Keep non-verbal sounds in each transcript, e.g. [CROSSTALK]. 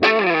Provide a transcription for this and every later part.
De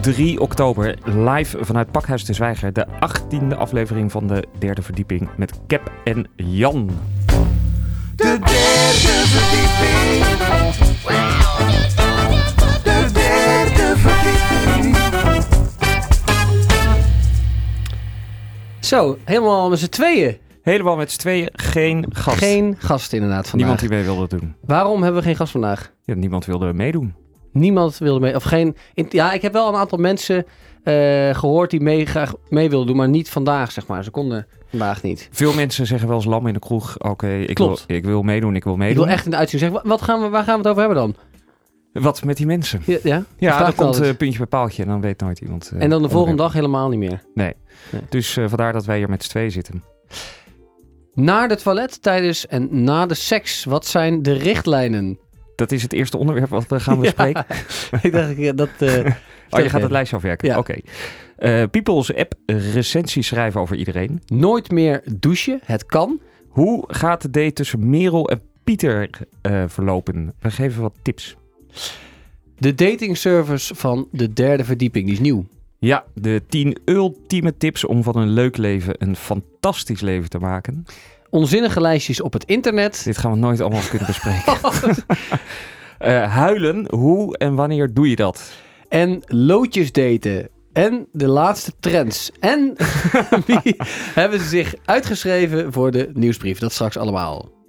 3 oktober, live vanuit Pakhuis de Zwijger. De 18e aflevering van de derde verdieping met Cap en Jan. De derde verdieping. De derde verdieping. Zo, helemaal met z'n tweeën. Helemaal met z'n tweeën, geen gast. Geen gast inderdaad vandaag. Niemand die mee wilde doen. Waarom hebben we geen gast vandaag? Ja, niemand wilde meedoen. Niemand wilde mee. Of geen. in- ja, ik heb wel een aantal mensen eh, gehoord die mee, graag mee wilden doen, maar niet vandaag, zeg maar. Ze konden vandaag niet. Veel mensen zeggen wel eens lam in de kroeg. Oké, ik, wil, ik wil meedoen, ik wil Ik meedoen. wil echt in de uitzending zeggen, wa- wat gaan we, waar gaan we het over hebben dan? Wat met die mensen? Ja, ja? Ja, dan ik komt een puntje bij paaltje en dan weet nooit iemand. eh, en dan de volgende dag helemaal niet meer. Nee. Nee. Dus eh, vandaar dat wij hier met z'n tweeën zitten. Naar de toilet, tijdens en na de seks, wat zijn de richtlijnen? Dat is het eerste onderwerp wat we gaan [LAUGHS] bespreken. ik dacht, ik, dat... eh, [LAUGHS] Oh, je gaat het lijstje afwerken? Ja. Oké. Eh, People's app recensies schrijven over iedereen. nooit meer douchen, het kan. Hoe gaat de date tussen Merel en Pieter eh, verlopen? We geven wat tips. De dating service van de derde verdieping, die is nieuw. Ja, de 10 ultieme tips om van een leuk leven een fantastisch leven te maken. Onzinnige lijstjes op het internet. Dit gaan we nooit allemaal kunnen bespreken. [LAUGHS] [LAUGHS] Eh, huilen, hoe en wanneer doe je dat? En loodjes daten. En de laatste trends. En [LAUGHS] wie hebben ze zich uitgeschreven voor de nieuwsbrief? Dat straks allemaal.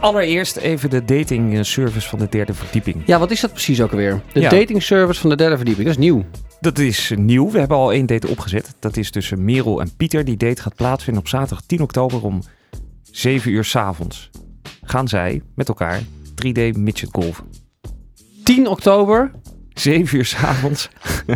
Allereerst even de dating eh, service van de derde verdieping. Ja, wat is dat precies ook alweer? De Ja. dating service van de derde verdieping. Dat is nieuw. Dat is nieuw. We hebben al één date opgezet. Dat is tussen Merel en Pieter. Die date gaat plaatsvinden op zaterdag 10 oktober om 7 uur 's avonds. Gaan zij met elkaar 3D midget golven. 10 oktober. 7 uur 's avonds. [LAUGHS]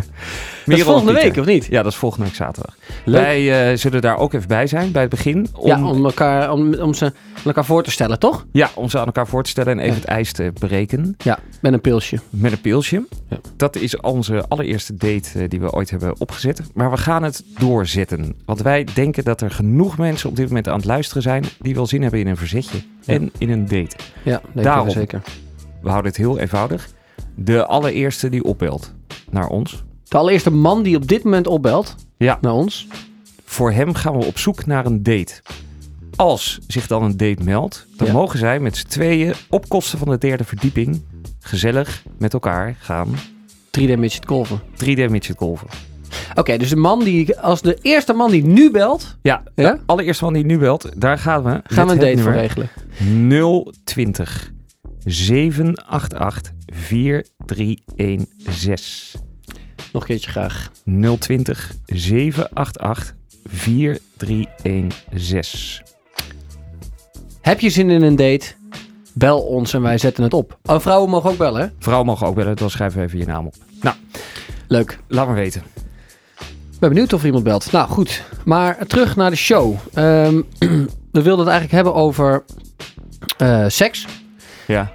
Dat is volgende week, of niet? Ja, dat is volgende week zaterdag. Leuk. Wij eh, zullen daar ook even bij zijn bij het begin. Om, Ja, om elkaar, om, om ze elkaar voor te stellen, toch? ja, om ze aan elkaar voor te stellen en even Ja. het ijs te berekenen. Ja, met een pilsje. Met een pilsje. Ja. Dat is onze allereerste date eh, die we ooit hebben opgezet. Maar we gaan het doorzetten. Want wij denken dat er genoeg mensen op dit moment aan het luisteren zijn... die wel zin hebben in een verzetje Ja. en in een date. Ja, Daarom. zeker. We houden het heel eenvoudig. De allereerste die opbelt naar ons. De allereerste man die op dit moment opbelt Ja. naar ons. Voor hem gaan we op zoek naar een date. Als zich dan een date meldt, dan Ja. mogen zij met z'n tweeën op kosten van de derde verdieping gezellig met elkaar gaan 3D midget golven. 3D midget golven. Oké, dus de man die, als de eerste man die nu belt, Ja, Ja? de allereerste man die nu belt, daar gaan we. gaan we een date voor regelen. 020 788 4316. Nog een keertje graag. 020 788 4316. Heb je zin in een date? Bel ons en wij zetten het op. Oh, vrouwen mogen ook bellen, hè? Vrouwen mogen ook bellen, dan schrijven we even je naam op. Nou, Leuk. laat maar weten. Ik ben benieuwd of iemand belt. Nou, goed. Maar terug naar de show. Ehm, [CLEARS THROAT] we wilden het eigenlijk hebben over eh, seks. Ja,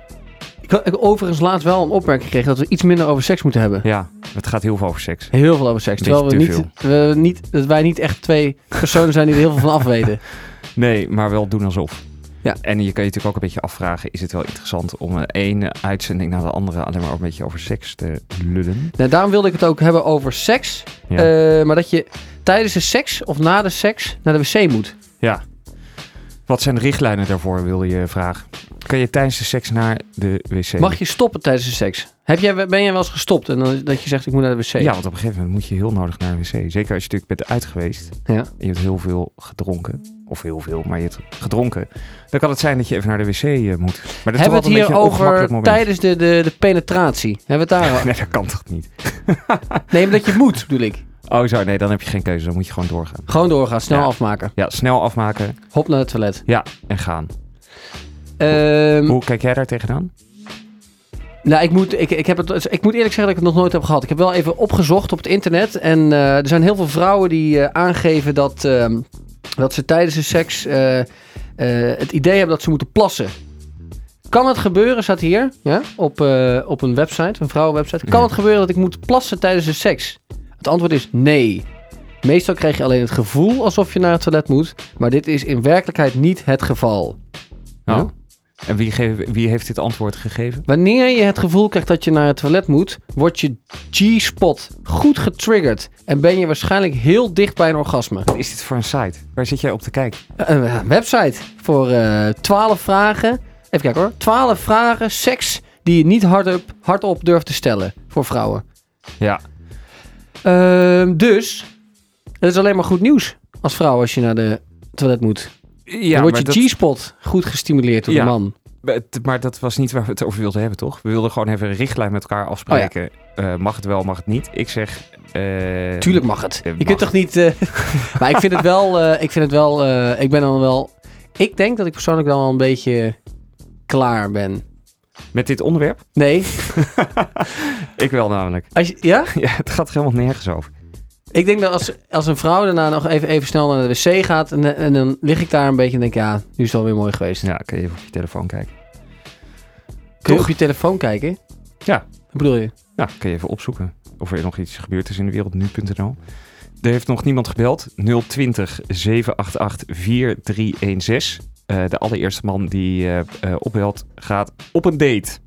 Ik had overigens laatst wel een opmerking gekregen dat we iets minder over seks moeten hebben. ja, het gaat heel veel over seks. Heel veel over seks. Terwijl we niet, we niet, dat wij niet echt twee personen zijn die er heel veel van af weten. [LAUGHS] Nee, maar wel doen alsof. Ja. En je kan je natuurlijk ook een beetje afvragen: is het wel interessant om een ene uitzending na de andere alleen maar een beetje over seks te lullen? Nou, daarom wilde ik het ook hebben over seks. Ja. Eh, maar dat je tijdens de seks of na de seks naar de wc moet. ja. Wat zijn de richtlijnen daarvoor, wil je vragen? Kan je tijdens de seks naar de wc? Mag je stoppen tijdens de seks? Heb jij, ben jij wel eens gestopt en dan, dat je zegt ik moet naar de wc? Ja, want op een gegeven moment moet je heel nodig naar de wc. Zeker als je natuurlijk bent uit geweest Ja. en je hebt heel veel gedronken. Of heel veel, maar je hebt gedronken. Dan kan het zijn dat je even naar de wc eh, moet. Maar dat is Hebben we het hier over tijdens de, de, de penetratie? Hebben we het daar? [LAUGHS] Nee, dat kan toch niet? Nee, maar dat je moet, bedoel ik. Oh zo, nee, dan heb je geen keuze. Dan moet je gewoon doorgaan. Gewoon doorgaan, snel Ja. afmaken. Ja, snel afmaken. Hop naar het toilet. Ja, en gaan. Ehm, Hoe kijk jij daar tegenaan? nou, ik moet, ik, ik, heb het, ik moet eerlijk zeggen dat ik het nog nooit heb gehad. Ik heb wel even opgezocht op het internet. En eh, er zijn heel veel vrouwen die eh, aangeven dat, ehm, dat ze tijdens de seks eh, het idee hebben dat ze moeten plassen. Kan het gebeuren, staat hier, ja, op, op een website, een vrouwenwebsite. Kan het gebeuren dat ik moet plassen tijdens de seks? Het antwoord is nee. Meestal krijg je alleen het gevoel alsof je naar het toilet moet. Maar dit is in werkelijkheid niet het geval. Ja. En wie, geef- wie heeft dit antwoord gegeven? Wanneer je het gevoel krijgt dat je naar het toilet moet, wordt je G-spot goed getriggerd. En ben je waarschijnlijk heel dicht bij een orgasme. Wat is dit voor een site? Waar zit jij op te kijken? Een eh, website voor eh 12 vragen. Even kijken hoor. 12 vragen, seks, die je niet hardop, hardop durft te stellen voor vrouwen. Ja. Ehm, dus, het is alleen maar goed nieuws als vrouw als je naar de toilet moet. Ja, Dan wordt je dat, G-spot goed gestimuleerd door Ja. de man. maar dat was niet waar we het over wilden hebben, toch? We wilden gewoon even een richtlijn met elkaar afspreken. Eh, mag het wel, mag het niet? Ik zeg... eh, Tuurlijk mag het. eh, Je kunt toch niet... [LAUGHS] maar ik vind het wel... ik vind het wel... ik ben dan wel... Ik denk dat ik persoonlijk dan wel een beetje klaar ben. Met dit onderwerp? Nee. [LAUGHS] Ik wel namelijk. Als je, ja? [LAUGHS] Ja, het gaat er helemaal nergens over. Ik denk dat als, als een vrouw daarna nog even, even snel naar de wc gaat... En, en dan lig ik daar een beetje en denk ja, nu is het alweer mooi geweest. Ja, kan je even op je telefoon kijken. Kun je op je telefoon kijken? Ja. Wat bedoel je? Ja, kan je even opzoeken of er nog iets gebeurd is in de wereld nu.nl. Er heeft nog niemand gebeld. 020 788 4316. Eh, de allereerste man die eh, eh, opbelt gaat op een date.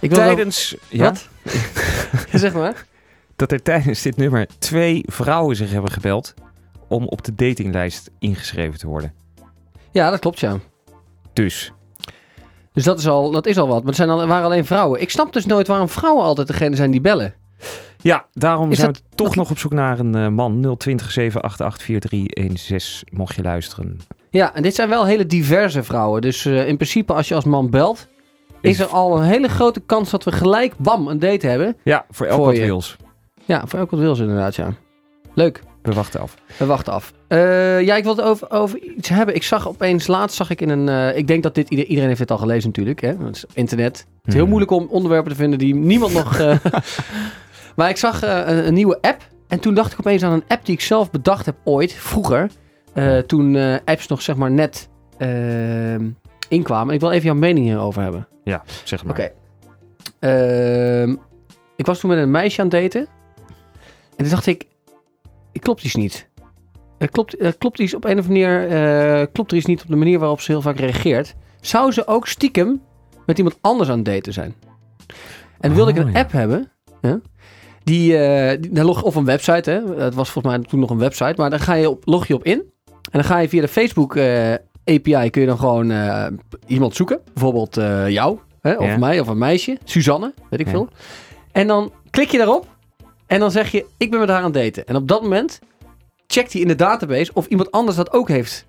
Ik wil wel- Tijdens, ja, Wat? [LAUGHS] Zeg maar. dat er tijdens dit nummer twee vrouwen zich hebben gebeld om op de datinglijst ingeschreven te worden. Ja, dat klopt, ja. Dus, Dus dat is al, dat is al wat. Maar het zijn al, waren alleen vrouwen. Ik snap dus nooit waarom vrouwen altijd degene zijn die bellen. ja, daarom Is zijn dat we toch nog- nog op zoek naar een eh, man. 020 788 4316, mocht je luisteren. Ja, en dit zijn wel hele diverse vrouwen. Dus eh, in principe, als je als man belt, is er al een hele grote kans dat we gelijk, bam, een date hebben. Ja, voor elk Voor wat je. wils. Ja, voor elk wat wil ze inderdaad, ja. Leuk. We wachten af. We wachten af. Eh, ja, ik wilde over, over iets hebben. Ik zag opeens, laatst zag ik in een... eh, ik denk dat dit, ieder- iedereen heeft dit al gelezen natuurlijk. Hè? Het is internet. Het is heel Hmm. moeilijk om onderwerpen te vinden die niemand nog... eh, [LAUGHS] maar ik zag een, een nieuwe app. En toen dacht ik opeens aan een app die ik zelf bedacht heb ooit, vroeger. toen apps nog zeg maar net eh, inkwamen. En ik wil even jouw mening hierover hebben. Ja, zeg maar. Oké. Ehm, ik was toen met een meisje aan het daten. En toen dacht ik, ik klopt iets niet. Er klopt, er klopt iets op een of andere manier, eh, klopt er iets niet op de manier waarop ze heel vaak reageert. Zou ze ook stiekem met iemand anders aan het daten zijn? En dan wilde ik Oh, een ja. app hebben, die, eh die log, of een website, hè. Het was volgens mij toen nog een website, maar daar ga je op, log je op in. En dan ga je via de Facebook eh, API kun je dan gewoon eh, iemand zoeken. Bijvoorbeeld eh, jou, hè, of Ja. mij, of een meisje. Suzanne, weet ik Ja. veel. En dan klik je daarop. En dan zeg je, ik ben met haar aan het daten. En op dat moment checkt hij in de database of iemand anders dat ook heeft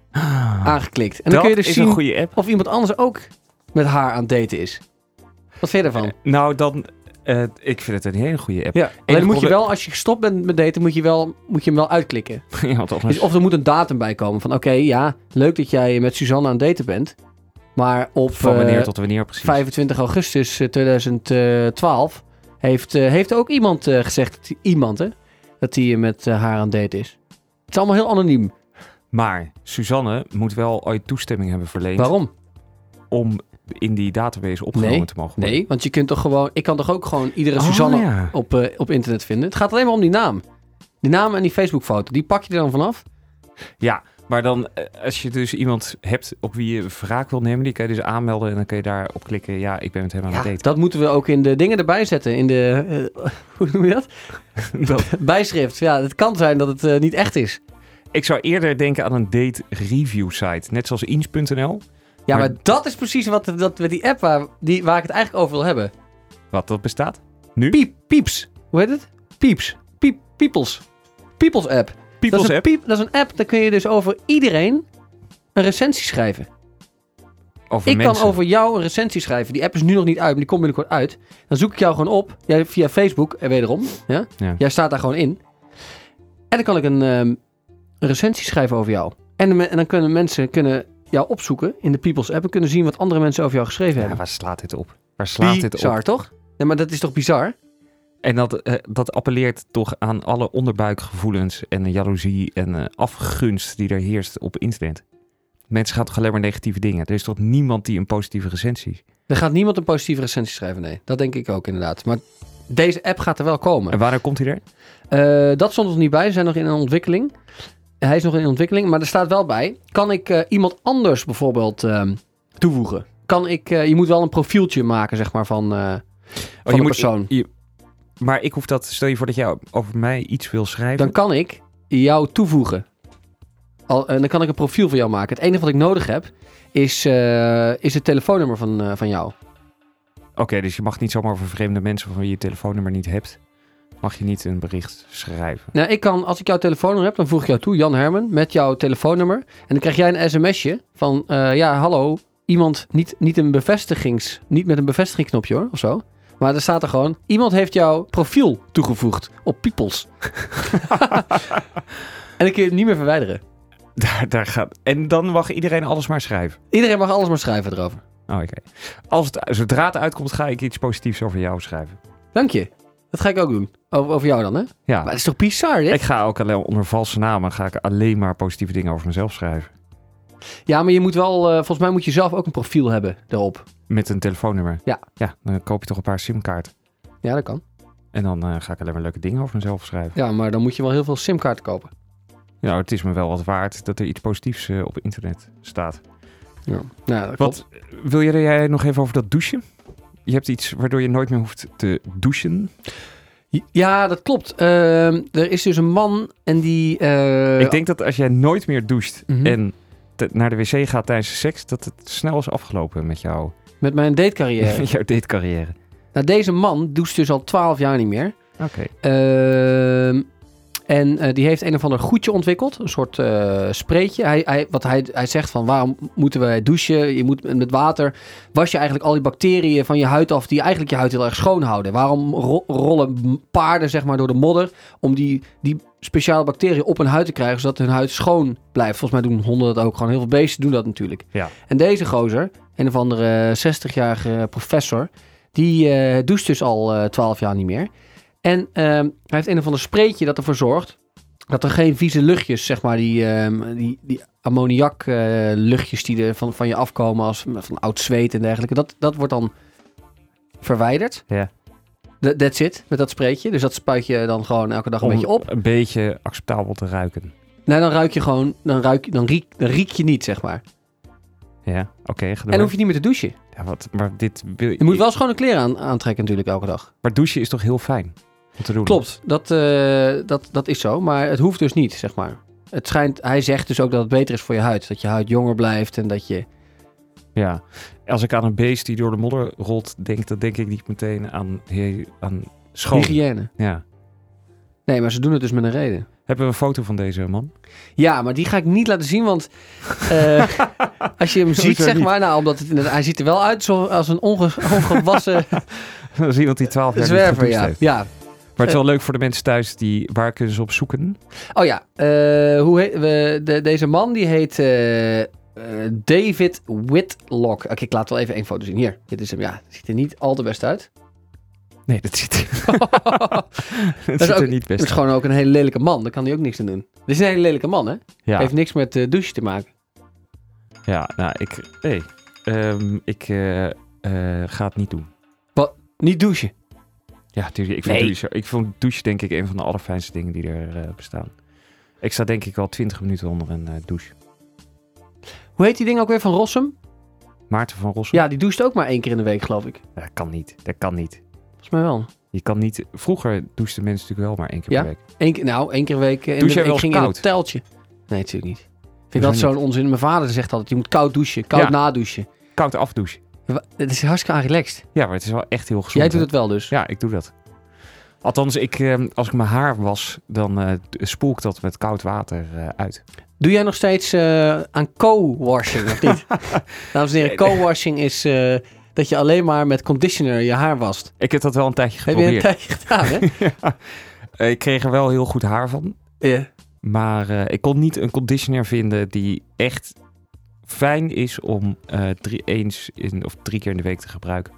aangeklikt. En dan dat kun je dus zien een goede app. of iemand anders ook met haar aan het daten is. Wat vind je daarvan? Nou, dan... eh, ik vind het een hele goede app. Ja, alleen moet je wel, als je gestopt bent met daten, moet je, wel, moet je hem wel uitklikken. [LAUGHS] ja, anders... Dus of er moet een datum bij komen van, oké, ja, leuk dat jij met Suzanne aan het daten bent. Maar op Van wanneer eh, tot wanneer precies? 25 augustus eh, 2012 heeft, eh, heeft ook iemand gezegd, dat die- iemand hè, dat hij met haar aan het daten is. Het is allemaal heel anoniem. Maar Suzanne moet wel ooit toestemming hebben verleend Waarom? om in die database opgenomen Nee, te mogen worden. Nee, want je kunt toch gewoon, ik kan toch ook gewoon iedere Oh, Suzanne ja. op, eh, op internet vinden. Het gaat alleen maar om die naam. Die naam en die Facebook-foto, die pak je er dan vanaf. Ja, maar dan eh, als je dus iemand hebt op wie je wraak wil nemen, die kan je dus aanmelden en dan kun je daarop klikken. Ja, ik ben met hem aan het Ja, daten. dat moeten we ook in de dingen erbij zetten. In de, eh, [LAUGHS] hoe noem je dat? Dat- [LAUGHS] Bijschrift. Ja, het kan zijn dat het niet echt is. Ik zou eerder denken aan een date review site, net zoals Inch.nl. Ja, Maar- maar, dat is precies wat dat, met die app waar, die, waar ik het eigenlijk over wil hebben. Wat dat bestaat? Piep, pieps. Hoe heet het? Pieps. Piep, peoples. Peoples app. People's dat is een app. Piep, dat is een app, daar kun je dus over iedereen een recensie schrijven. over ik mensen. kan over jou een recensie schrijven. Die app is nu nog niet uit, maar die komt binnenkort uit. Dan zoek ik jou gewoon op. Jij, via Facebook, en wederom. Ja? Ja. Jij staat daar gewoon in. En dan kan ik een, ehm, een recensie schrijven over jou. En, en dan kunnen mensen kunnen jou opzoeken in de People's app. En kunnen zien wat andere mensen over jou geschreven Ja, hebben. waar slaat dit op? Waar slaat dit Bizar, op? toch? Nee, maar dat is toch bizar? En dat, eh, dat appelleert toch aan alle onderbuikgevoelens en jaloezie en eh, afgunst die er heerst op internet. Mensen gaan toch alleen maar negatieve dingen. Er is toch niemand die een positieve recensie. Er gaat niemand een positieve recensie schrijven, nee. Dat denk ik ook inderdaad. Maar deze app gaat er wel komen. En wanneer komt hij er? Eh, dat stond er nog niet bij. Ze zijn nog in een ontwikkeling. Hij is nog in ontwikkeling, maar er staat wel bij. Kan ik eh, iemand anders bijvoorbeeld ehm, toevoegen? Kan ik, eh, je moet wel een profieltje maken, zeg maar, van, eh van je een moet- persoon. je- maar ik hoef dat, stel je voor dat jij over mij iets wil schrijven. Dan kan ik jou toevoegen. Al, dan kan ik een profiel van jou maken. Het enige wat ik nodig heb, is, is het telefoonnummer van, van jou. Oké, dus je mag niet zomaar over vreemde mensen van wie je telefoonnummer niet hebt. Mag je niet een bericht schrijven. Nou, ik kan, als ik jouw telefoonnummer heb, dan voeg ik jou toe, Jan Herman, met jouw telefoonnummer. En dan krijg jij een sms'je van, eh, ja, hallo, iemand, niet, niet, een bevestigings, niet met een bevestigingsknopje hoor, of zo. Maar er staat er gewoon, iemand heeft jouw profiel toegevoegd op Peoples. [LAUGHS] en dan kun je het niet meer verwijderen. Daar, daar gaat... En dan mag iedereen alles maar schrijven. Iedereen mag alles maar schrijven erover. Oh, oké. Als het, zodra het uitkomt, ga ik iets positiefs over jou schrijven. Dank je. Dat ga ik ook doen. Over, over jou dan, hè? Ja. Maar het is toch bizar, dit? Ik ga ook alleen onder valse namen ga ik alleen maar positieve dingen over mezelf schrijven. Ja, maar je moet wel, eh, volgens mij moet je zelf ook een profiel hebben daarop. Met een telefoonnummer. Ja. Ja, dan koop je toch een paar simkaarten. Ja, dat kan. En dan eh, ga ik alleen maar leuke dingen over mezelf schrijven. Ja, maar dan moet je wel heel veel simkaarten kopen. Nou, het is me wel wat waard dat er iets positiefs eh, op internet staat. Ja, nou, dat klopt. Wat wil jij nog even over dat douchen? Je hebt iets waardoor je nooit meer hoeft te douchen. Ja, dat klopt. Ehm, er is dus een man en die... eh, ik denk dat als jij nooit meer doucht Mhm. en te- naar de wc gaat tijdens de seks, dat het snel is afgelopen met, jou, Met mijn datecarrière. met [LAUGHS] jouw datecarrière. nou, deze man doucht dus al 12 jaar niet meer. Oké. Ehm, en eh, die heeft een of ander goedje ontwikkeld. Een soort eh spreetje. Hij, hij, wat hij, hij zegt van waarom moeten we douchen? Je moet met water was je eigenlijk al die bacteriën van je huid af... die eigenlijk je huid heel erg schoon houden. Waarom ro- rollen paarden zeg maar door de modder... om die, die speciale bacteriën op hun huid te krijgen... zodat hun huid schoon blijft. Volgens mij doen honden dat ook. Gewoon heel veel beesten doen dat natuurlijk. Ja. En deze gozer, een of andere 60-jarige professor... die eh doucht dus al eh 12 jaar niet meer... En ehm, hij heeft een of ander spreetje dat ervoor zorgt dat er geen vieze luchtjes, zeg maar, die, ehm, die, die ammoniak eh, luchtjes die er van, van je afkomen als van oud zweet en dergelijke, dat, dat wordt dan verwijderd. Ja. Th- That's it, met dat spreetje. Dus dat spuit je dan gewoon elke dag een Om beetje op. een beetje acceptabel te ruiken. Nee, dan ruik je gewoon, dan, ruik, je- dan, riek, dan riek je niet, zeg maar. Ja, oké, En dan hoef je niet meer te douchen. ja, wat, maar dit wil Je moet wel schone kleren aan, aantrekken natuurlijk elke dag. Maar douchen is toch heel fijn te doen? Klopt, dat, eh, dat, dat is zo. Maar het hoeft dus niet, zeg maar. Het schijnt, hij zegt dus ook dat het beter is voor je huid. Dat je huid jonger blijft en dat je... Ja. Als ik aan een beest die door de modder rolt denk, dan denk ik niet meteen aan, aan schoon. Hygiëne. Ja. Nee, maar ze doen het dus met een reden. Hebben we een foto van deze man? Ja, maar die ga ik niet laten zien, want eh, [LAUGHS] als je hem ziet, zeg niet? maar, nou, omdat het, inderdaad- hij ziet er wel uit als een onge, ongewassen Dat is iemand die 12 jaar zwerver, ja. heeft. ja. Maar het is wel [LAUGHS] leuk voor de mensen thuis die waar kunnen ze op zoeken. Oh ja, eh, hoe heet, we, de, deze man die heet eh, eh, David Whitlock. Oké, ik laat wel even één foto zien. Hier, dit is hem. Ja, het ziet er niet al te best uit. Nee, dat ziet, [LAUGHS] [LAUGHS] Dat ziet ook- er niet Het best is gewoon ook een hele lelijke man. Daar kan hij ook niks aan doen. Dit is een hele lelijke man, hè? Ja, Heeft niks met uh, douchen te maken. ja nou, ik, ehm, ik ga het niet doen. Niet douchen. Ja, tuurlijk. Ik vind, Nee. douchen, ik vind douche denk ik een van de allerfijnste dingen die er eh, bestaan. Ik sta denk ik al 20 minuten onder een eh, douche. Hoe heet die ding ook weer van Rossum? Maarten van Rossum? Ja, die doucht ook maar één keer in de week, geloof ik. Dat kan niet. Dat kan niet. Volgens mij wel. Je kan niet... Vroeger douchten mensen natuurlijk wel maar één keer Ja? per week. Eén keer, nou, één keer de week. eh, In Douche de, jij wel ik ging eens in een koud? teltje. Nee, natuurlijk niet. Vind ik dat zo'n onzin. Mijn vader zegt altijd, je moet koud douchen. Koud Ja. nadouchen. Koud afdouchen. Het is hartstikke aan relaxed. Ja, maar het is wel echt heel gezond. Jij doet hè? het wel dus. Ja, ik doe dat. Althans, ik, eh, als ik mijn haar was, dan eh, spoel ik dat met koud water eh, uit. Doe jij nog steeds eh, aan co-washing of niet? [LAUGHS] Dames en heren, co-washing is dat je alleen maar met conditioner je haar wast. Ik heb dat wel een tijdje Heb je een geprobeerd. tijdje gedaan, hè? [LAUGHS] Eh, Ik kreeg er wel heel goed haar van. Ja. Maar ik kon niet een conditioner vinden die echt fijn is om eh, drie, eens in, of drie keer in de week te gebruiken.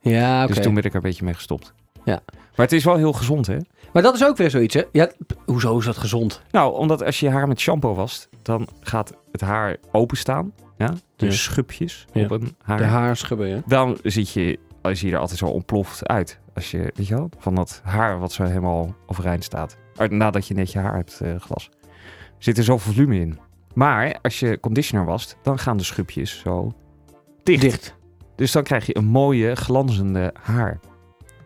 Ja, oké. Dus toen ben ik er een beetje mee gestopt. Ja. Maar het is wel heel gezond, hè? Maar dat is ook weer zoiets, hè? Ja, hoezo is dat gezond? Nou, omdat als je je haar met shampoo wast, dan gaat het haar openstaan. Ja? Dus Ja. schubjes Ja. op een haar. De haarschubben, ja. Dan ziet je, als je er altijd zo ontploft uit. Als je, weet je wel, van dat haar wat zo helemaal overeind staat. Eh, Nadat je net je haar hebt eh gewassen. Er zit er zoveel volume in. Maar als je conditioner wast, dan gaan de schubjes zo dicht. Dicht. Dus dan krijg je een mooie, glanzende haar.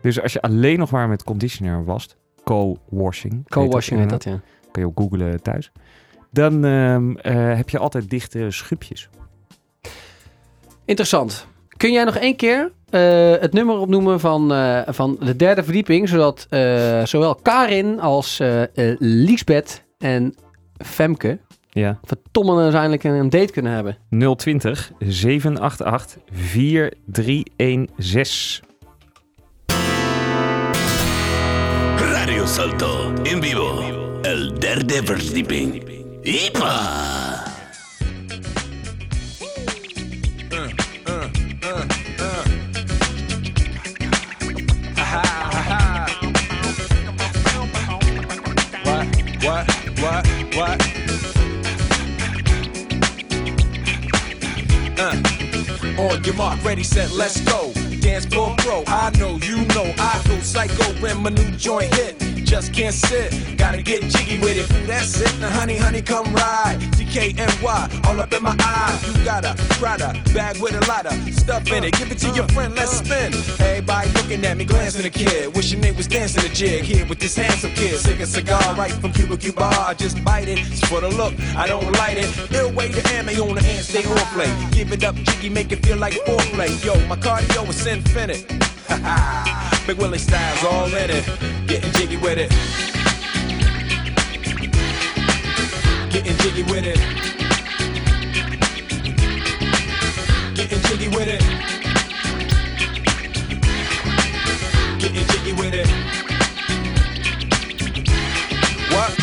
Dus als je alleen nog maar met conditioner wast, co-washing. Co-washing heet heet dat, ja. Kan je ook googlen thuis. Dan ehm, eh, heb je altijd dichte schubjes. Interessant. Kun jij nog één keer eh, het nummer opnoemen van, eh, van de derde verdieping, zodat zowel Karin als Liesbeth en Femke Ja. verdomme uiteindelijk een date kunnen hebben? 020 788 4316. Radio Salto, en vivo. El derde verdieping. ¡Ipa! On your mark, ready, set, let's go. Dance floor pro, I know, you know, I go psycho when my new joint hit. Just can't sit, gotta get jiggy with it. That's it, now honey, honey, come ride. DKNY, all up in my eye. You got a Prada bag with a lot of stuff in it. Give it to your friend, let's spin. Everybody looking at me, glancing a kid. Wishing they was dancing a jig here with this handsome kid. Sick a cigar right from Cuba Cuba. I just bite it. It's for the look, I don't light it. Way to ammo on the hand, stay on play. Give it up, jiggy, make it feel like foreplay. Yo, my cardio is infinite. [LAUGHS] Big Willie styles all in it. Getting jiggy with it. Getting jiggy with it. Getting jiggy with it. Getting jiggy with it. What?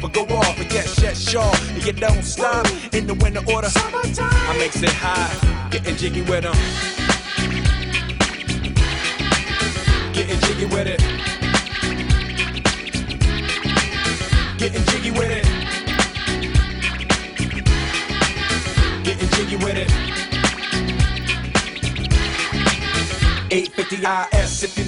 but go off. But yes, yes, sure. And you don't stop in the winter order. I makes it high, getting jiggy with them. Getting jiggy with it. Getting jiggy with it. Getting jiggy with it. 850 IS if you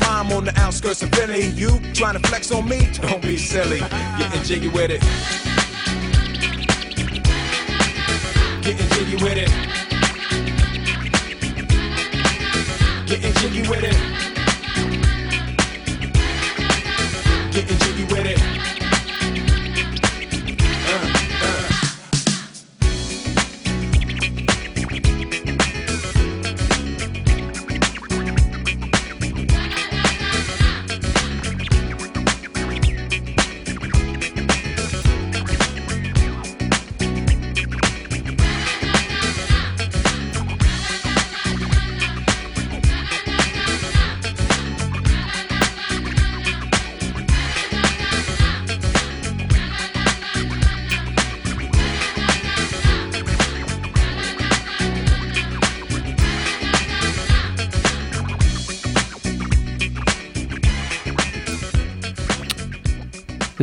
mom on the outskirts of Philly. You trying to flex on me? Don't be silly. Getting jiggy with it. Getting jiggy with it. Getting jiggy with it. Getting jiggy with it.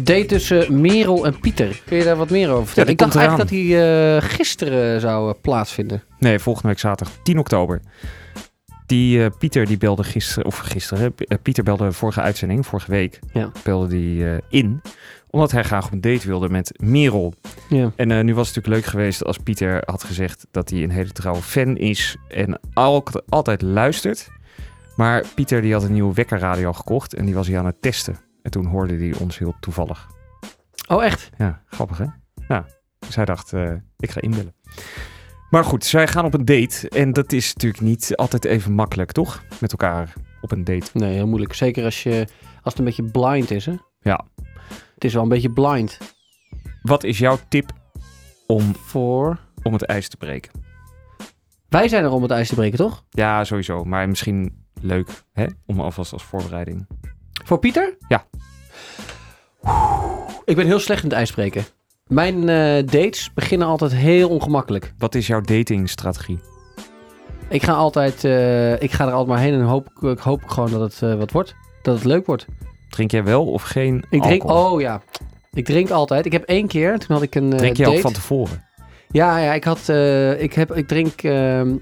Date tussen Merel en Pieter. Kun je daar wat meer over vertellen? ik dacht eigenlijk dat hij eh, gisteren zou eh, plaatsvinden. Nee, volgende week zaterdag 10 oktober. Die eh, Pieter die belde gisteren, of gisteren, Pieter belde vorige uitzending, vorige week, Ja. belde die in. Omdat hij graag op een date wilde met Merel. Ja. En nu was het natuurlijk leuk geweest als Pieter had gezegd dat hij een hele trouwe fan is en al- altijd luistert. Maar Pieter die had een nieuwe wekkerradio gekocht en die was hij aan het testen. En toen hoorde hij ons heel toevallig. Oh, echt? Ja, grappig hè? Nou, dus hij dacht, eh, ik ga inbellen. Maar goed, zij gaan op een date. En dat is natuurlijk niet altijd even makkelijk, toch? Met elkaar op een date. Nee, heel moeilijk. Zeker als, je, als het een beetje blind is, hè? Ja. Het is wel een beetje blind Wat is jouw tip om, voor... om het ijs te breken? Wij zijn er om het ijs te breken, toch? Ja, sowieso. Maar misschien leuk, hè? Om alvast als voorbereiding. Voor Pieter? Ja. Ik ben heel slecht in het ijs breken. Mijn eh, dates beginnen altijd heel ongemakkelijk. Wat is jouw datingstrategie? Ik ga altijd, eh, ik ga er altijd maar heen en hoop, ik hoop gewoon dat het eh, wat wordt. Dat het leuk wordt. Drink jij wel of geen Ik drink, alcohol? oh ja. Ik drink altijd. Ik heb één keer, toen had ik een Drink je date. ook van tevoren? Ja, ja, ik had, ik heb, ik drink, ehm,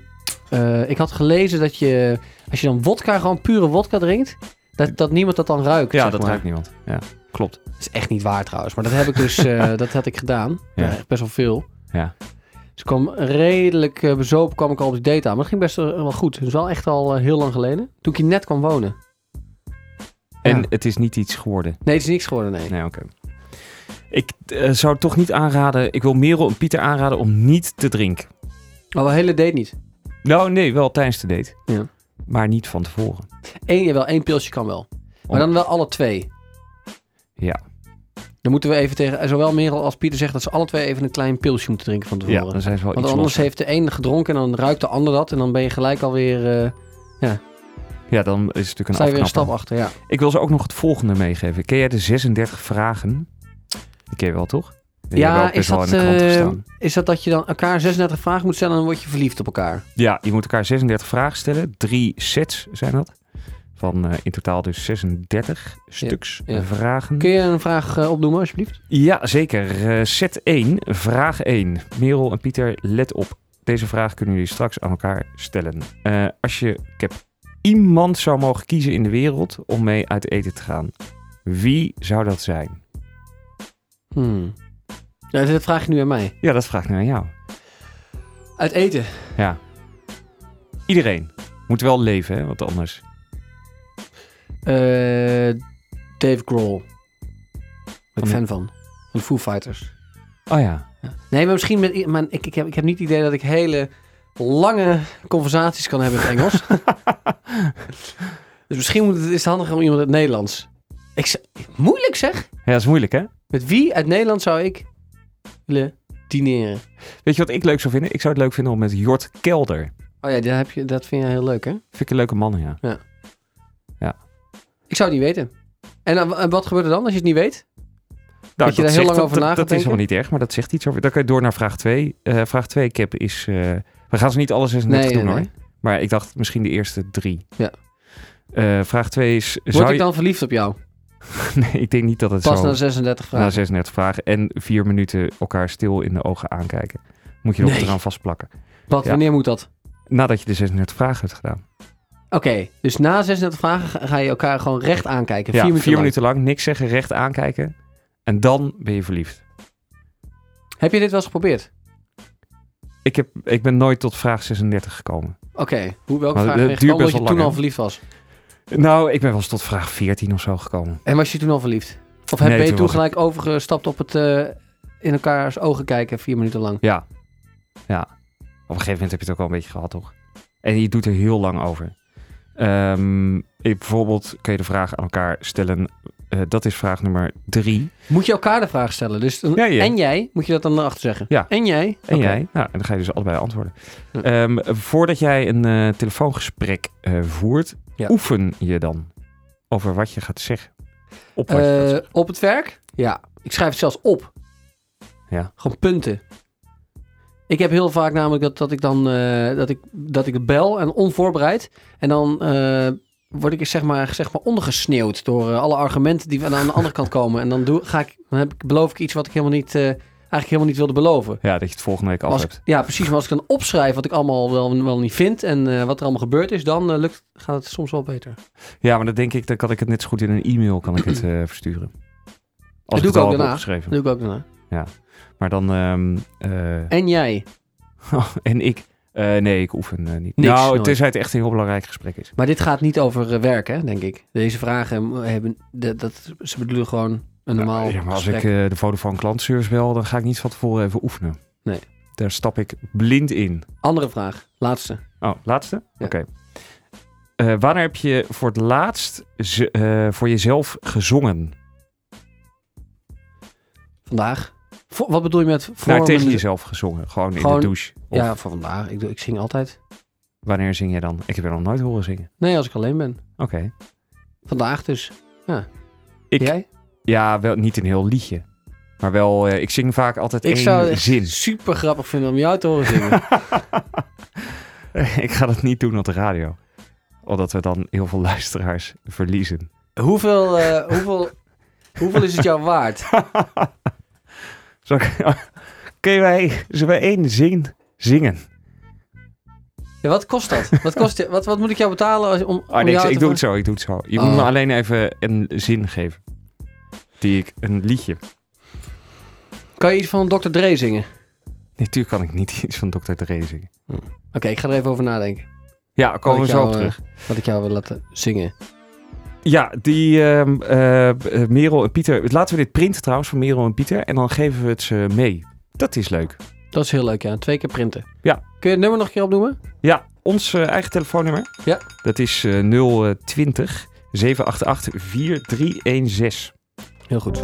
eh, ik had gelezen dat je, als je dan wodka, gewoon pure wodka drinkt, dat, dat niemand dat dan ruikt. Ja, dat maar. ruikt niemand. Ja, klopt. Dat is echt niet waar trouwens, maar dat heb ik dus, eh, [LAUGHS] dat had ik gedaan. Ja. Best wel veel. Ja. Dus ik kwam redelijk eh, bezopen, kwam ik al op die date aan, maar dat ging best wel wel goed. Is wel echt al eh, heel lang geleden. Toen ik hier net kwam wonen. En Ja. het is niet iets geworden. Nee, het is niks geworden, nee. Nee, oké. Ik eh, zou toch niet aanraden... Ik wil Merel en Pieter aanraden om niet te drinken. Wel hele date niet. Nou, nee, wel tijdens de date. Ja. Maar niet van tevoren. Eén, jawel, één pilsje kan wel. Maar dan wel alle twee. Ja. Dan moeten we even tegen, zowel Merel als Pieter zeggen dat ze alle twee even een klein pilsje moeten drinken van Ja, tevoren. dan zijn ze wel Want iets anders losser. heeft de een gedronken en dan ruikt de ander dat. En dan ben je gelijk alweer, eh Ja, dan is het natuurlijk een sta je weer een stap achter. Ja. Ik wil ze ook nog het volgende meegeven. Ken jij de 36 vragen? Die ken je wel, toch? Die Ja, is dat, gestaan. is dat dat je dan elkaar 36 vragen moet stellen en dan word je verliefd op elkaar? Ja, je moet elkaar 36 vragen stellen. Drie sets zijn dat. Van eh, in totaal dus 36 stuks ja. vragen. Kun je een vraag eh, opnoemen alsjeblieft? Ja, zeker. Eh, set 1, vraag 1. Merel en Pieter, let op. Deze vraag kunnen jullie straks aan elkaar stellen. Als je ik heb iemand zou mogen kiezen in de wereld om mee uit eten te gaan, wie zou dat zijn? Hmm. Ja, dat vraag je nu aan mij. Ja, dat vraag ik nu aan jou. Uit eten. Ja. Iedereen. Moet wel leven, hè? Want anders... Eh, Dave Grohl. Ben ik fan van. Van Foo Fighters. Oh ja. Nee, maar misschien met... Maar ik, ik, heb, ik heb niet het idee dat ik hele lange conversaties kan hebben in het Engels. [LAUGHS] dus misschien moet het, is het handiger om iemand uit het Nederlands. Ik, moeilijk zeg. Ja, dat is moeilijk, hè? Met wie uit Nederland zou ik willen dineren? Weet je wat ik leuk zou vinden? Ik zou het leuk vinden om met Jort Kelder. Oh ja, dat, heb je, dat vind je heel leuk, hè? Vind ik een leuke man, ja. Ik zou het niet weten. En, dan- en wat gebeurt er dan als je het niet weet? Nou, je daar heel lang over na dat, dat is helemaal niet erg, maar dat zegt iets over. Dan kan je door naar vraag 2. vraag 2, Cap, is... eh, we gaan ze niet alle 36 Nee, doen, nee, hoor. nee. Maar ik dacht misschien de eerste drie. Ja. Eh, vraag 2 is... Word zou ik je- dan verliefd op jou? [LAUGHS] nee, ik denk niet dat het Pas zo... na 36 vragen. na 36 vragen en vier minuten elkaar stil in de ogen aankijken. Moet je nog Nee. eraan vastplakken. Wat, Ja. wanneer moet dat? Nadat je de 36 vragen hebt gedaan. Oké, dus na 36 vragen ga- je elkaar gewoon recht aankijken. Ja, vier minuten lang. minuten lang. Niks zeggen, recht aankijken. En dan ben je verliefd. Heb je dit wel eens geprobeerd? Ik, heb, ik ben nooit tot vraag 36 gekomen. Oké, hoe welke Maar vraag ben je gekomen dat je toen al verliefd was? Nou, ik ben wel eens tot vraag 14 of zo gekomen. En was je toen al verliefd? Of heb Nee, je toen gelijk overgestapt op het eh, in elkaars ogen kijken vier minuten lang? Ja. Ja. Op een gegeven moment heb je het ook wel een beetje gehad, toch? En je doet er heel lang over. Ik- bijvoorbeeld kun je de vraag aan elkaar stellen. eh, dat is vraag nummer drie. Moet je elkaar de vraag stellen? Dus dan- Ja, ja. En jij, moet je dat dan erachter zeggen? Ja. En jij? En jij? Nou, en dan ga je dus allebei antwoorden. Ehm, voordat jij een eh, telefoongesprek eh, voert, oefen je dan over wat je gaat zeggen. Op wat je gaat zeggen. op het werk? Ja. Ik schrijf het zelfs op. Ja. Gewoon punten. Ik heb heel vaak namelijk dat, dat ik dan eh, dat ik, dat ik bel en onvoorbereid. En dan eh, word ik zeg maar, zeg maar ondergesneeuwd door eh, alle argumenten die aan de andere kant komen. En dan, doe, ga ik, dan heb ik, beloof ik iets wat ik helemaal niet, eigenlijk helemaal niet wilde beloven. Ja, dat je het volgende week af hebt. ja, precies. Maar als ik dan opschrijf wat ik allemaal wel, wel niet vind en wat er allemaal gebeurd is, dan lukt, gaat het soms wel beter. Ja, maar dan denk ik, dan kan ik het net zo goed in een e-mail kan ik het versturen. Als doe ik ook daarna. Dat doe ik ook daarna. Maar dan... ehm, eh, En jij. [LAUGHS] en ik? Eh, nee, ik oefen eh, niet. Niks, nou, nooit. tenzij het echt een heel belangrijk gesprek is. Maar dit gaat niet over werk, hè, denk ik. Deze vragen hebben, dat, dat, ze bedoelen gewoon een normaal ja, maar als gesprek. ik de Vodafone klantservice bel, dan ga ik niet van tevoren even oefenen. Nee. Daar stap ik blind in. Andere vraag, laatste. Oh, laatste? Ja. Oké. Eh, wanneer heb je voor het laatst voor jezelf gezongen? Vandaag. Voor- wat bedoel je met voor nou, tegen jezelf gezongen. Gewoon, in de douche. Of Ja, voor vandaag. Ik, ik zing altijd. wanneer zing je dan? Ik heb je nog nooit horen zingen. Nee, als ik alleen ben. Oké. Vandaag dus. Ik, Jij? Ja, wel niet een heel liedje. Maar wel, eh, ik zing vaak altijd Ik één zou het zin. [LAUGHS] super grappig vinden om jou te horen zingen. [LAUGHS] ik ga dat niet doen op de radio. Omdat we dan heel veel luisteraars verliezen. hoeveel, eh, hoeveel, [LAUGHS] hoeveel is het jou waard? Zal ik, kun wij, zullen we één zin zingen? Ja, wat kost dat? Wat, kost, je- wat, wat moet ik jou betalen als, om, Oh om nee, ik, jou ik te doe het zo, ik doe het zo. Je Oh. moet me alleen even een zin geven. Die ik, een liedje. Kan je iets van Dr. Dre zingen? Natuurlijk kan ik niet [LAUGHS] iets van Dr. Dre zingen. Oké, ik ga er even over nadenken. Ja, komen we ik zo jou, op eh, terug. Wat ik jou wil laten zingen. Ja, die eh, Merel en Pieter. Laten we dit printen trouwens van Merel en Pieter. En dan geven we het ze mee. Dat is leuk. Dat is heel leuk, ja. Twee keer printen. Ja. Kun je het nummer nog een keer opnoemen? Ja, ons eh, eigen telefoonnummer. Ja. Dat is eh 020 788 4316. Heel goed.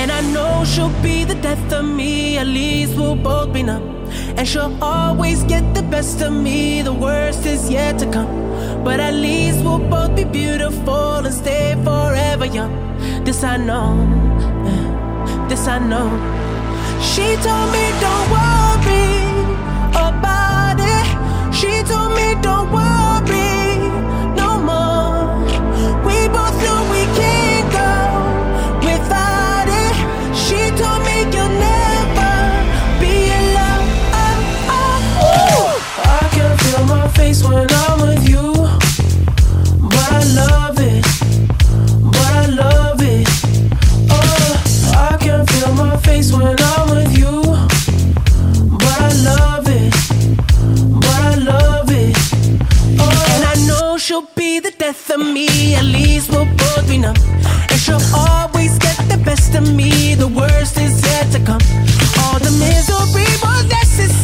And I know she'll be the death of me, at least we'll both be numb. And she'll always get the best of me, the worst is yet to come. But at least we'll both be beautiful and stay forever young. This I know, this I know. She told me don't worry about it. She told me don't worry face when I'm with you, but I love it, but I love it. Oh, I can feel my face when I'm with you, but I love it, but I love it. Oh, and I know she'll be the death of me. At least we'll both be numb. And she'll always get the best of me. The worst is yet to come. All the misery was necessary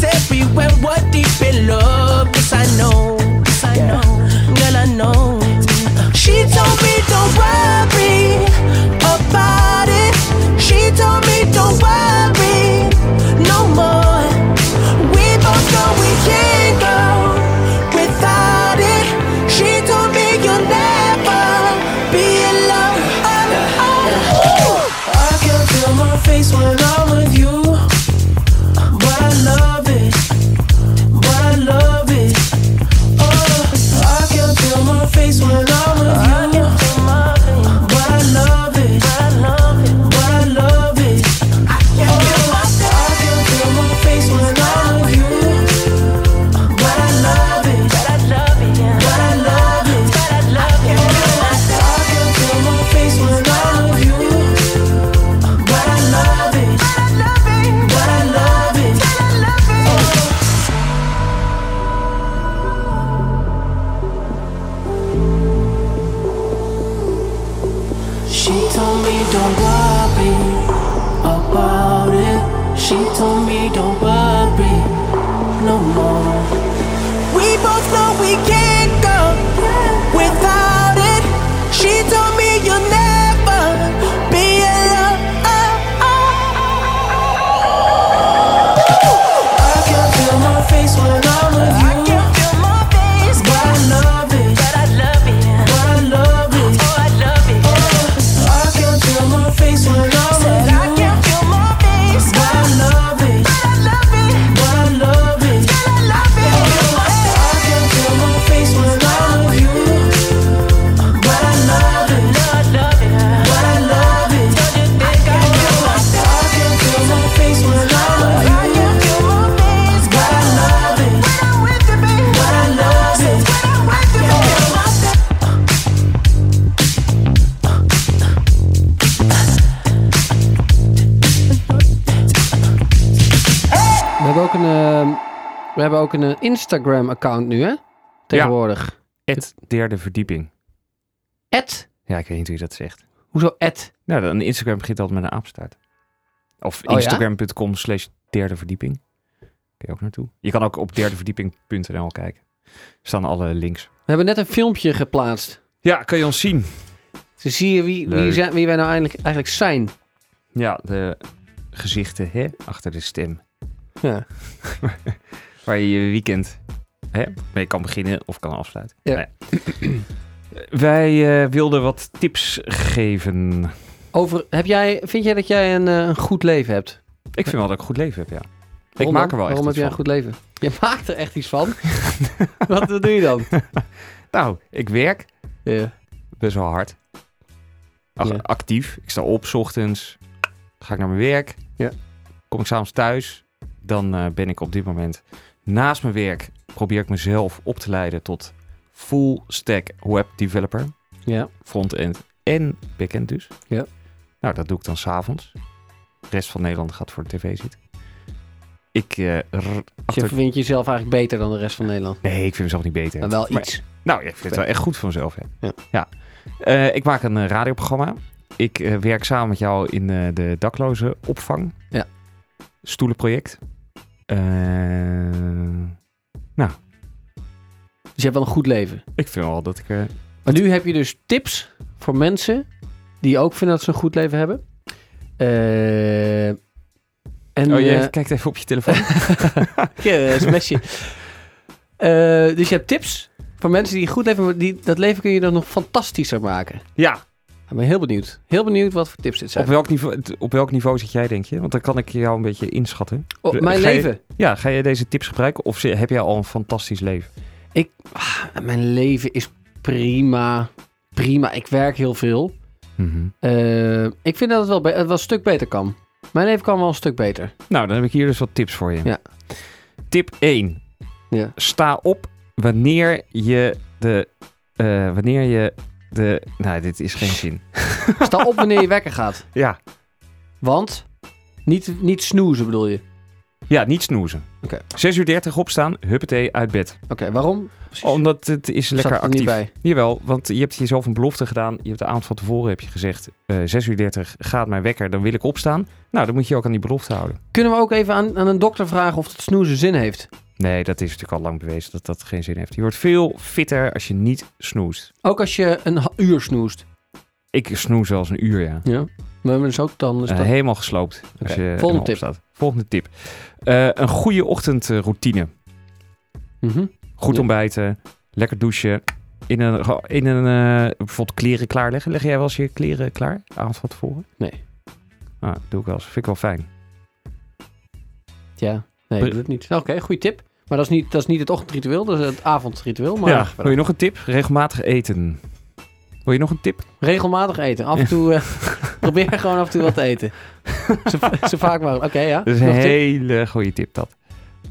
ook een eh, Instagram-account nu, hè? Tegenwoordig. Het derde verdieping. Ed? Ja, ik weet niet hoe je dat zegt. Hoezo Ed? Nou, dan Instagram begint altijd met een apenstaart. Of Oh instagram.com slash derde verdieping. Kun je ook naartoe. Je kan ook op derdeverdieping.nl kijken. Er staan alle links. We hebben net een filmpje geplaatst. Ja, kan je ons zien. Dus zie je wie, wie, zijn, wie wij nou eigenlijk, eigenlijk zijn. Ja, de gezichten hè, achter de stem. Ja. [LAUGHS] Waar je je weekend hè, mee kan beginnen of kan afsluiten. Ja. Nou ja. [CLEARS THROAT] Wij eh, wilden wat tips geven. Over, heb jij, vind jij dat jij een, eh, een goed leven hebt? Ik vind wel dat ik een goed leven heb, ja. ik maak er wel echt Waarom heb iets jij een van. goed leven? Je [LAUGHS] maakt er echt iets van? [LAUGHS] wat, wat doe je dan? [LAUGHS] Nou, ik werk Ja. best wel hard. Ach, Ja. Actief. Ik sta op 's ochtends. Ga ik naar mijn werk. Ja. Kom ik s'avonds thuis. Dan eh, ben ik op dit moment naast mijn werk. Probeer ik mezelf op te leiden tot full stack web developer. ja. Frontend en backend dus. Ja. Nou, dat doe ik dan s'avonds. De rest van Nederland gaat voor de tv zitten. Ik, Dus je vindt jezelf eigenlijk beter dan de rest van Nederland. Nee, ik vind mezelf niet beter. Maar wel Maar- iets. nou, ja, ik vind het wel echt goed van mezelf. Ja. Ja. ja. Eh, ik maak een eh, radioprogramma. Ik werk samen met jou in de dakloze opvang. Ja. Stoelenproject. Eh, Dus je hebt wel een goed leven. ik vind wel dat ik... eh, Maar nu heb je dus tips voor mensen die ook vinden dat ze een goed leven hebben. Eh, en, oh, je kijkt even op je telefoon. [LAUGHS] Ja, een sms'je. Dus je hebt tips voor mensen die een goed leven hebben. Die, dat leven kun je dan nog fantastischer maken. ja, Ik ben heel benieuwd. Heel benieuwd wat voor tips dit zijn. op welk, niveau, op welk niveau zit jij, denk je? Want dan kan ik jou een beetje inschatten. Oh, mijn Ga je- leven. Ja, ga je deze tips gebruiken? Of heb jij al een fantastisch leven? Ah, mijn leven is prima. Prima. Ik werk heel veel. Eh, ik vind dat het wel, het wel een stuk beter kan. Mijn leven kan wel een stuk beter. Nou, dan heb ik hier dus wat tips voor je. Ja. Tip 1. Ja. Sta op wanneer je de... eh, wanneer je de... Nou, dit is geen zin. [LAUGHS] Sta op wanneer je wekker gaat. Ja. Want niet, niet snoezen bedoel je. Ja, niet snoezen. Oké. 6 uur 30 opstaan, huppatee, uit bed. Oké, waarom? Precies. Omdat het is lekker er niet actief. bij. Jawel, want je hebt jezelf een belofte gedaan. Je hebt de avond van tevoren heb je gezegd... eh 6 uur 30 gaat mijn wekker, dan wil ik opstaan. Nou, dan moet je ook aan die belofte houden. Kunnen we ook even aan, aan een dokter vragen of het snoezen zin heeft? Nee, dat is natuurlijk al lang bewezen dat dat geen zin heeft. Je wordt veel fitter als je niet snoest. Ook als je een uur snoest. Ik snoes wel eens een uur, ja. Ja. We hebben dus ook dan... Eh, helemaal gesloopt. Als Oké, je volgende tip. Staat. Volgende tip. Eh, een goede ochtendroutine. Mhm. Goed Ja. ontbijten. Lekker douchen. In een, in een eh, bijvoorbeeld kleren klaarleggen. Leg jij wel eens je kleren klaar? Avond van tevoren? Nee. Ah, doe ik wel eens. Vind ik wel fijn. Ja. Nee, ik doe het niet. Oké, goede tip. Maar dat is, niet, dat is niet het ochtendritueel, dat is het avondritueel. Maar ja. Wil je nog een tip? Regelmatig eten. Wil je nog een tip? regelmatig eten. Af en toe... eh, [LAUGHS] probeer gewoon af en toe wat te eten. zo, zo vaak mogelijk. Oké, ja. Dat is een tip? hele goede tip dat.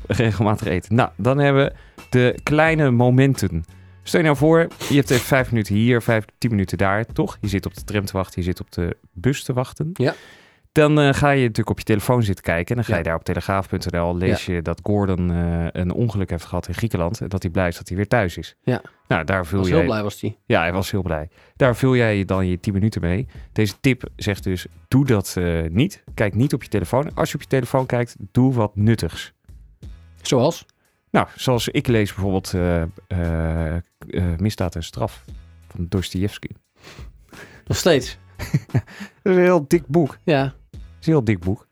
Regelmatig eten. Nou, dan hebben we de kleine momenten. Stel je nou voor, je hebt even vijf minuten hier, vijf, tien minuten daar, toch? Je zit op de tram te wachten, je zit op de bus te wachten. Ja. Dan eh, ga je natuurlijk op je telefoon zitten kijken. En dan ga je Ja. daar op telegraaf.nl lees je dat Gordon eh, een ongeluk heeft gehad in Griekenland. En dat hij blij is dat hij weer thuis is. Ja. Nou, daar vul was jij... heel blij was die. Ja, hij was heel blij. Daar vul jij dan je 10 minuten mee. Deze tip zegt dus, doe dat eh, niet. Kijk niet op je telefoon. Als je op je telefoon kijkt, doe wat nuttigs. Zoals? Nou, zoals ik lees bijvoorbeeld Misdaad en Straf van Dostoevsky. Nog steeds. [LAUGHS] Dat is een heel dik boek. Ja. Is een heel dik boek.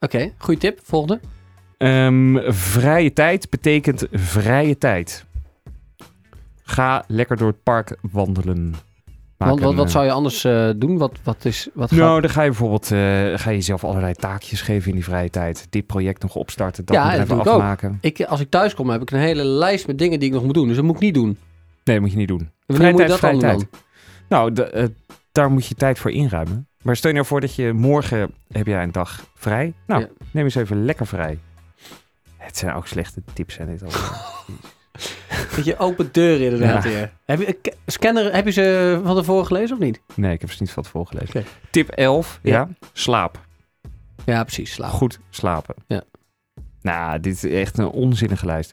Oké, goede tip. Volgende. Ehm, vrije tijd betekent vrije tijd. Ga lekker door het park wandelen. Want wat, wat eh, zou je anders eh, doen? Wat, wat is... Wat Nou, gaat- dan ga je bijvoorbeeld eh, ga je jezelf allerlei taakjes geven in die vrije tijd. Dit project nog opstarten, dat Ja, dat even doe ik ook. afmaken. ik, als ik thuis kom, heb ik een hele lijst met dingen die ik nog moet doen. Dus dat moet ik niet doen. Nee, dat moet je niet doen. En wanneer moet je dat vrije dan doen dan? Nou, daar moet je tijd voor inruimen. Maar stel je nou voor dat je morgen heb jij een dag vrij. Nou, Ja. neem eens even lekker vrij. Het zijn ook slechte tips, zijn dit al. [LAUGHS] Dat je open deuren inderdaad Ja. weer. Heb je, scanner, heb je ze van tevoren gelezen of niet? nee, ik heb ze niet van tevoren gelezen. Tip 11, ja. Ja. Slaap. Ja, precies. Slaap. Goed slapen. Ja. Nou, dit is echt een onzinnige lijst.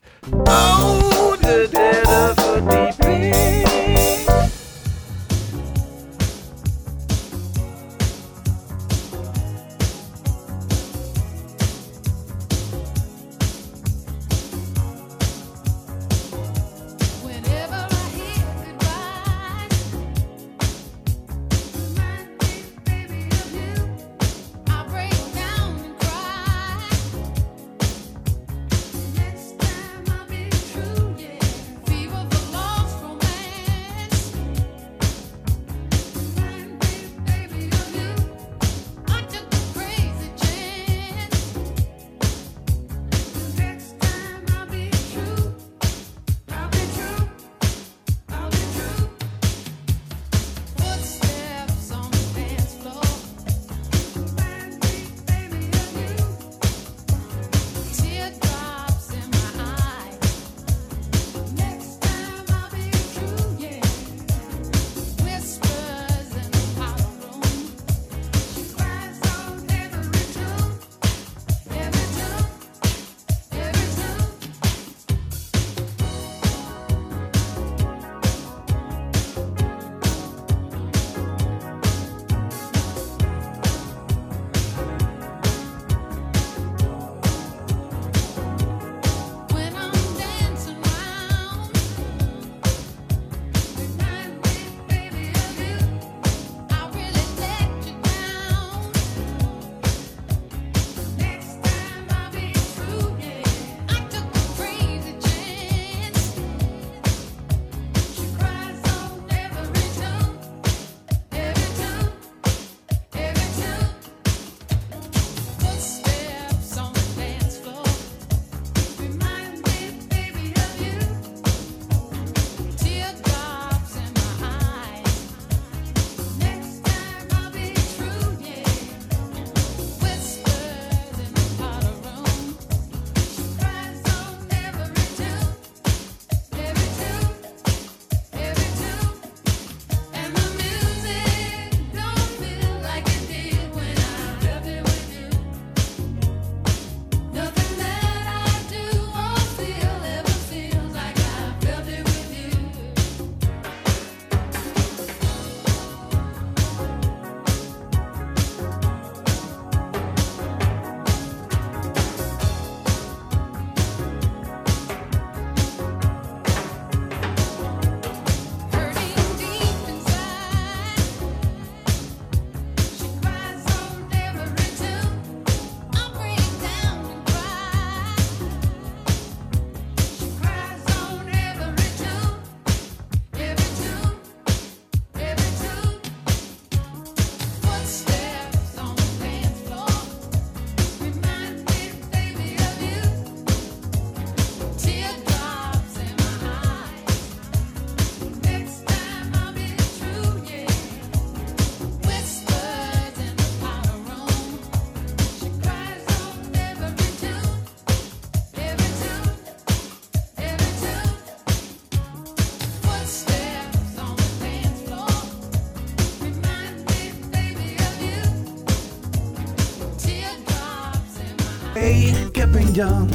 Jan.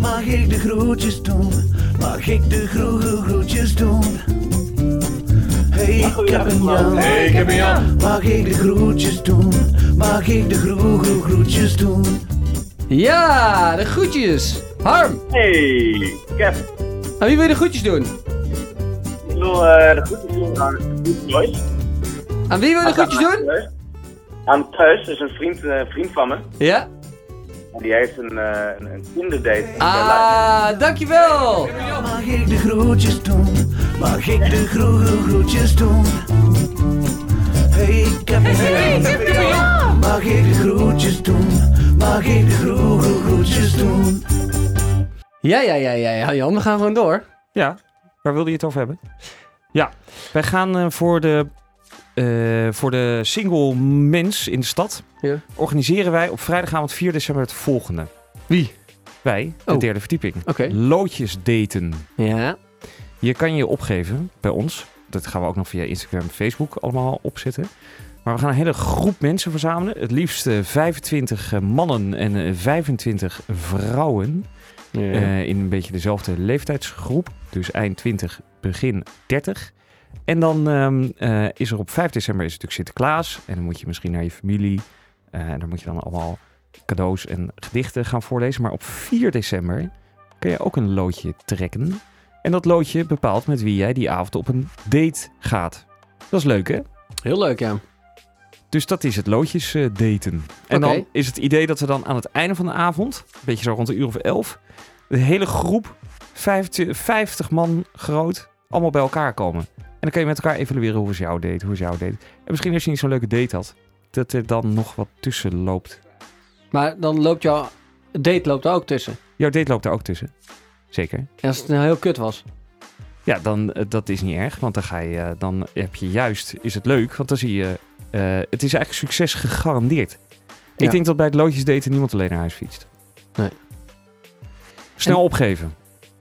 Mag ik de groetjes doen? Mag ik de groege groetjes doen? Hey, ik heb een Jan. Hey, ik heb een Jan. Mag ik de groetjes doen? Mag ik de groege groetjes doen? Ja, de groetjes. Harm, Hey, Kev. aan wie wil je de groetjes doen? Ik wil eh, de groetjes doen aan Joyce. Aan wie wil je de groetjes doen? Aan Thuis, dat is een vriend, eh, vriend van me. Ja. Die heeft een, eh een, een Tinder-date. Ah, dankjewel. Mag ik de groetjes doen? Mag ik de groege groetjes doen? Hey, ik heb een Jan. Mag ik de groetjes doen? Mag ik de groege groetjes doen? Ja, ja, ja, ja, ja, Jan, we gaan gewoon door. Ja, waar wilde je het over hebben? Ja, wij gaan eh, voor, de, eh, voor de single mens in de stad. Ja. Organiseren wij op vrijdagavond 4 december het volgende. Wie? Wij, de Oh. derde verdieping. Oké. Loodjes daten. Ja. Je kan je opgeven bij ons. Dat gaan we ook nog via Instagram en Facebook allemaal opzetten. Maar we gaan een hele groep mensen verzamelen. Het liefst eh, 25 mannen en eh, 25 vrouwen. Eh, in een beetje dezelfde leeftijdsgroep. Dus eind 20, begin 30. En dan ehm, eh, is er op 5 december is natuurlijk Sinterklaas. En dan moet je misschien naar je familie. Eh, en dan moet je dan allemaal cadeaus en gedichten gaan voorlezen. Maar op 4 december kun je ook een loodje trekken. En dat loodje bepaalt met wie jij die avond op een date gaat. Dat is leuk, hè? Heel leuk, ja. Dus dat is het loodjes eh, daten. En dan is het idee dat we dan aan het einde van de avond, een beetje zo rond de uur of elf, de hele groep, 50, 50 man groot, allemaal bij elkaar komen. En dan kan je met elkaar evalueren hoe is jouw date, hoe is jouw date. En misschien als je niet zo'n leuke date had, dat er dan nog wat tussen loopt. Maar dan loopt jouw date loopt er ook tussen. Jouw date loopt daar ook tussen. Zeker. En als het nou heel kut was. Ja, dan eh, dat is niet erg, want dan ga je, eh, dan heb je juist, is het leuk, want dan zie je, eh, het is eigenlijk succes gegarandeerd. Ik denk dat bij het loodjes daten niemand alleen naar huis fietst. Nee. Snel En- opgeven.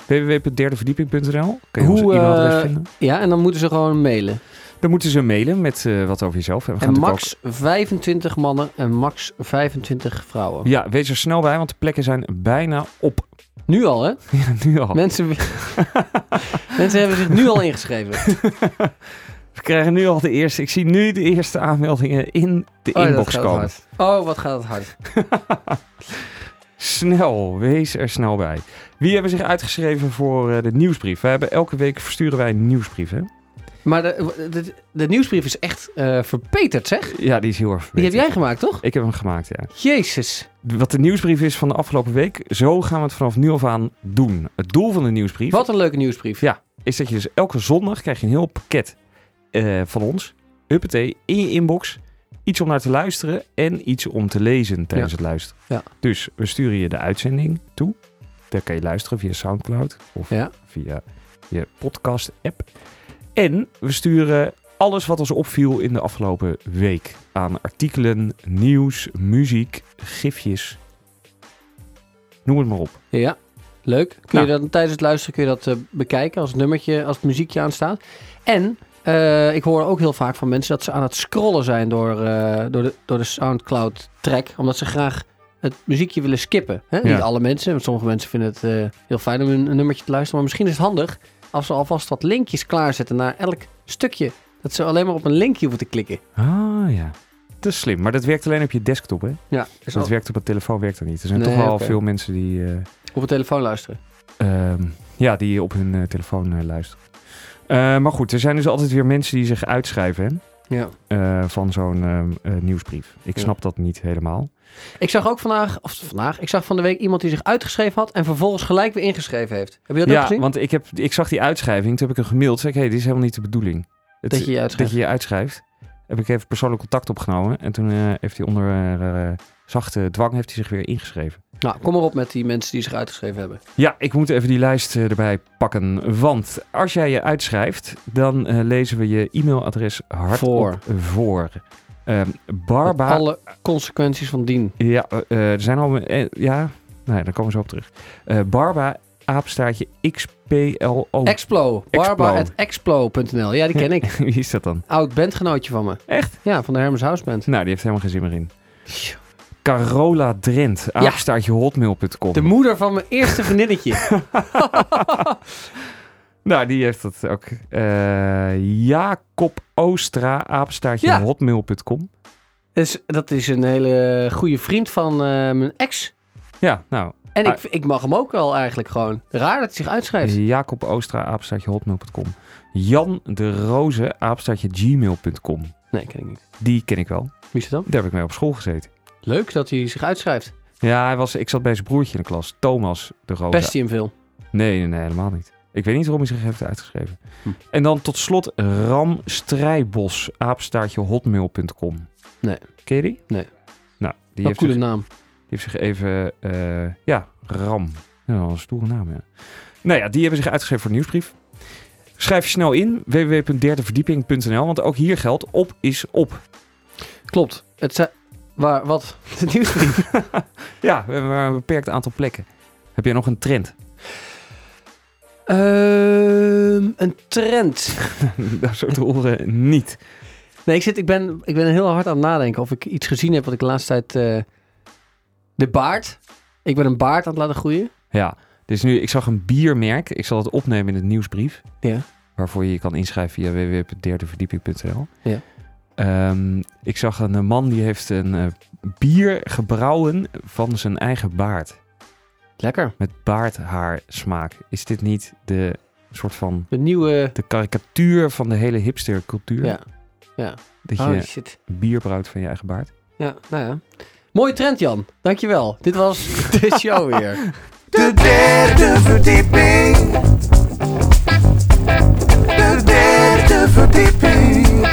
www.derdeverdieping.nl Kun je Hoe, onze e-mailadres eh, vinden. Ja, en dan moeten ze gewoon mailen. Dan moeten ze mailen met eh, wat over jezelf. En, we gaan En max 25 mannen en max 25 vrouwen. Ja, wees er snel bij, want de plekken zijn bijna op. Nu al, hè? [LAUGHS] Ja, nu al. Mensen, [LAUGHS] mensen hebben zich nu al ingeschreven. [LAUGHS] We krijgen nu al de eerste, ik zie nu de eerste aanmeldingen in de Oh, inbox komen. hard. Oh, wat gaat het hard. Snel, wees er snel bij. Wie hebben zich uitgeschreven voor eh, de nieuwsbrief? We hebben elke week versturen wij een nieuwsbrief, hè? Maar de, de, de nieuwsbrief is echt eh, verbeterd, zeg. Ja, die is heel erg Die heb verbeterd. jij gemaakt, toch? Ik heb hem gemaakt, ja. Jezus. Wat de nieuwsbrief is van de afgelopen week, zo gaan we het vanaf nu af aan doen. Het doel van de nieuwsbrief Wat een leuke nieuwsbrief. Ja. is dat je dus elke zondag krijg je een heel pakket eh, van ons, huppatee, in je inbox. Iets om naar te luisteren en iets om te lezen tijdens Ja. het luisteren. Ja. Dus we sturen je de uitzending toe. Daar kan je luisteren via Soundcloud of Ja. via je podcast-app. En we sturen alles wat ons opviel in de afgelopen week. Aan artikelen, nieuws, muziek, gifjes. Noem het maar op. Ja, leuk. Kun je Nou. dat tijdens het luisteren kun je dat eh, bekijken als het nummertje, als het muziekje aanstaat. En eh, ik hoor ook heel vaak van mensen dat ze aan het scrollen zijn door, eh, door, de, door de Soundcloud track, omdat ze graag het muziekje willen skippen. Hè? Ja. Niet alle mensen, want sommige mensen vinden het eh, heel fijn om een, een nummertje te luisteren. Maar misschien is het handig als ze alvast wat linkjes klaarzetten naar elk stukje. Dat ze alleen maar op een linkje hoeven te klikken. Ah ja. Dat is slim. Maar dat werkt alleen op je desktop, hè? Ja, is dat al- werkt op een telefoon werkt dat niet. Er zijn Nee, toch wel veel mensen die, op een telefoon luisteren. ehm, ja, die op hun telefoon luisteren. Eh, maar goed, er zijn dus altijd weer mensen die zich uitschrijven hè, Ja. eh, van zo'n ehm, eh, nieuwsbrief. Ik Ja. snap dat niet helemaal. Ik zag ook vandaag, of vandaag, ik zag van de week iemand die zich uitgeschreven had en vervolgens gelijk weer ingeschreven heeft. Heb je dat ook ja, gezien? want ik, heb, ik zag die uitschrijving. Toen heb ik hem gemaild. Ik, hey, dit is helemaal niet de bedoeling. Het- Dat je je uitschrijft. Dat je je uitschrijft. Heb ik even persoonlijk contact opgenomen. En toen eh, heeft hij onder eh, eh, zachte dwang heeft hij zich weer ingeschreven. Nou, kom maar op met die mensen die zich uitgeschreven hebben. Ja, ik moet even die lijst erbij pakken. Want als jij je uitschrijft, dan lezen we je e-mailadres hardop Voor. voor. Ehm, Met Barba. alle consequenties van dien. Ja, er zijn al. ja, nee, daar komen we zo op terug. Barba, apenstaartje XPLO. Explo. Barba at explo.nl. Ja, die ken ik. [LAUGHS] Wie is dat dan? Oud bandgenootje van me. Echt? Ja, van de Hermes House Band. Nou, die heeft helemaal geen zin meer in. Carola Drent, apenstaartje hotmail.com. De moeder van mijn eerste vriendinnetje. [LAUGHS] Nou, die heeft dat ook. Eh, Jacob Oostra, apenstaartje Ja. hotmail.com. dus dat is een hele goede vriend van eh, mijn ex. Ja, nou. En ik, ik mag hem ook wel eigenlijk gewoon. Raar dat hij zich uitschrijft. Jacob Oostra, apenstaartje hotmail.com. Jan de Roze, apenstaartje gmail.com. Nee, ken ik niet. Die ken ik wel. Wie is het dan? Daar heb ik mee op school gezeten. Leuk dat hij zich uitschrijft. Ja, hij was, ik zat bij zijn broertje in de klas. Thomas de Roze. Pest hij hem veel. Nee, nee, nee, helemaal niet. Ik weet niet waarom hij zich heeft uitgeschreven. Hm. En dan tot slot Ram Strijbos, apenstaartje hotmail.com. Nee. Ken je die? Nee. Nou, die Wat heeft, coole zich, naam. Heeft zich even... eh, ja, Ram. Een stoere naam, ja. Nou ja, die hebben zich uitgeschreven voor de nieuwsbrief. Schrijf je snel in, www.derdeverdieping.nl, want ook hier geldt, op is op. Klopt. Het zei... Waar, wat? [LAUGHS] De nieuwsbrief. [LAUGHS] Ja, we hebben maar een beperkt aantal plekken. Heb jij nog een trend? Ehm, een trend. [LAUGHS] dat zo te horen niet. Nee, ik, zit, ik, ben, ik ben heel hard aan het nadenken of ik iets gezien heb wat ik de laatste tijd... eh, de baard. Ik ben een baard aan het laten groeien. Ja, dus nu, ik zag een biermerk. Ik zal het opnemen in het nieuwsbrief. Ja. Waarvoor je je kan inschrijven via www.derdeverdieping.nl. Ja. Ehm, ik zag een man die heeft een eh, bier gebrouwen van zijn eigen baard. Lekker. Met baardhaarsmaak. Is dit niet de soort van De nieuwe... de karikatuur van de hele hipstercultuur? Ja. Ja. Dat Oh, je shit. bier brouwt van je eigen baard. Ja, nou ja. Mooie trend, Jan. Dankjewel. Dit was [LAUGHS] de show weer. De derde verdieping. De derde verdieping.